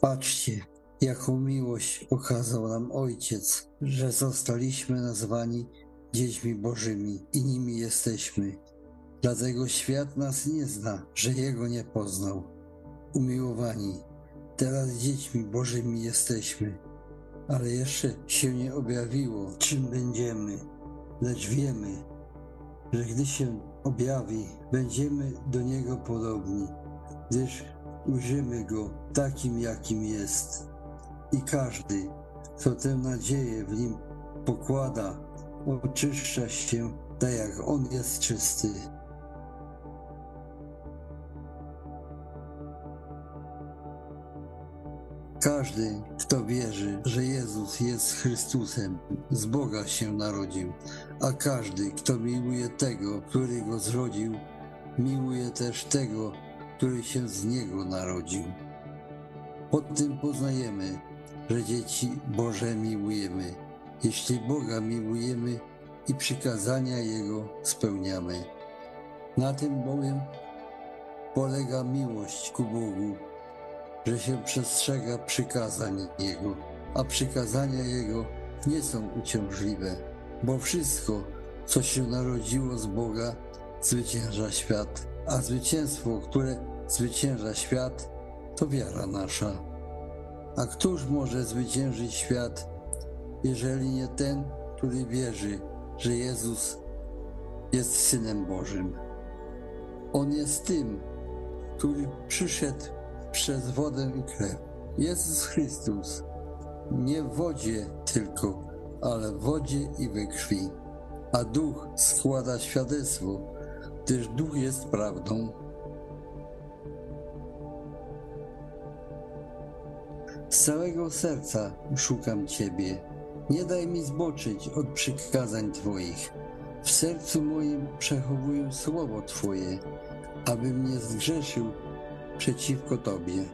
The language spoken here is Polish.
Patrzcie, jaką miłość okazał nam Ojciec, że zostaliśmy nazwani dziećmi Bożymi i nimi jesteśmy. Dlatego świat nas nie zna, że Jego nie poznał. Umiłowani, teraz dziećmi Bożymi jesteśmy, ale jeszcze się nie objawiło, czym będziemy, lecz wiemy, że gdy się objawi, będziemy do Niego podobni, gdyż ujrzymy Go takim, jakim jest. I każdy, kto tę nadzieję w Nim pokłada, oczyszcza się tak, jak On jest czysty. Każdy, kto wierzy, że Jezus jest Chrystusem, z Boga się narodził, a każdy, kto miłuje tego, który go zrodził, miłuje też tego, który się z niego narodził. Po tym poznajemy, że dzieci Boże miłujemy, jeśli Boga miłujemy i przykazania Jego spełniamy. Na tym bowiem polega miłość ku Bogu, że się przestrzega przykazań Jego, a przykazania Jego nie są uciążliwe, bo wszystko, co się narodziło z Boga, zwycięża świat, a zwycięstwo, które zwycięża świat, to wiara nasza. A któż może zwyciężyć świat, jeżeli nie ten, który wierzy, że Jezus jest Synem Bożym? On jest tym, który przyszedł przez wodę i krew. Jezus Chrystus, nie w wodzie tylko, ale w wodzie i we krwi. A Duch składa świadectwo, gdyż Duch jest prawdą. Z całego serca szukam Ciebie. Nie daj mi zboczyć od przykazań Twoich. W sercu moim przechowuję słowo Twoje, abym nie zgrzeszył przeciwko Tobie.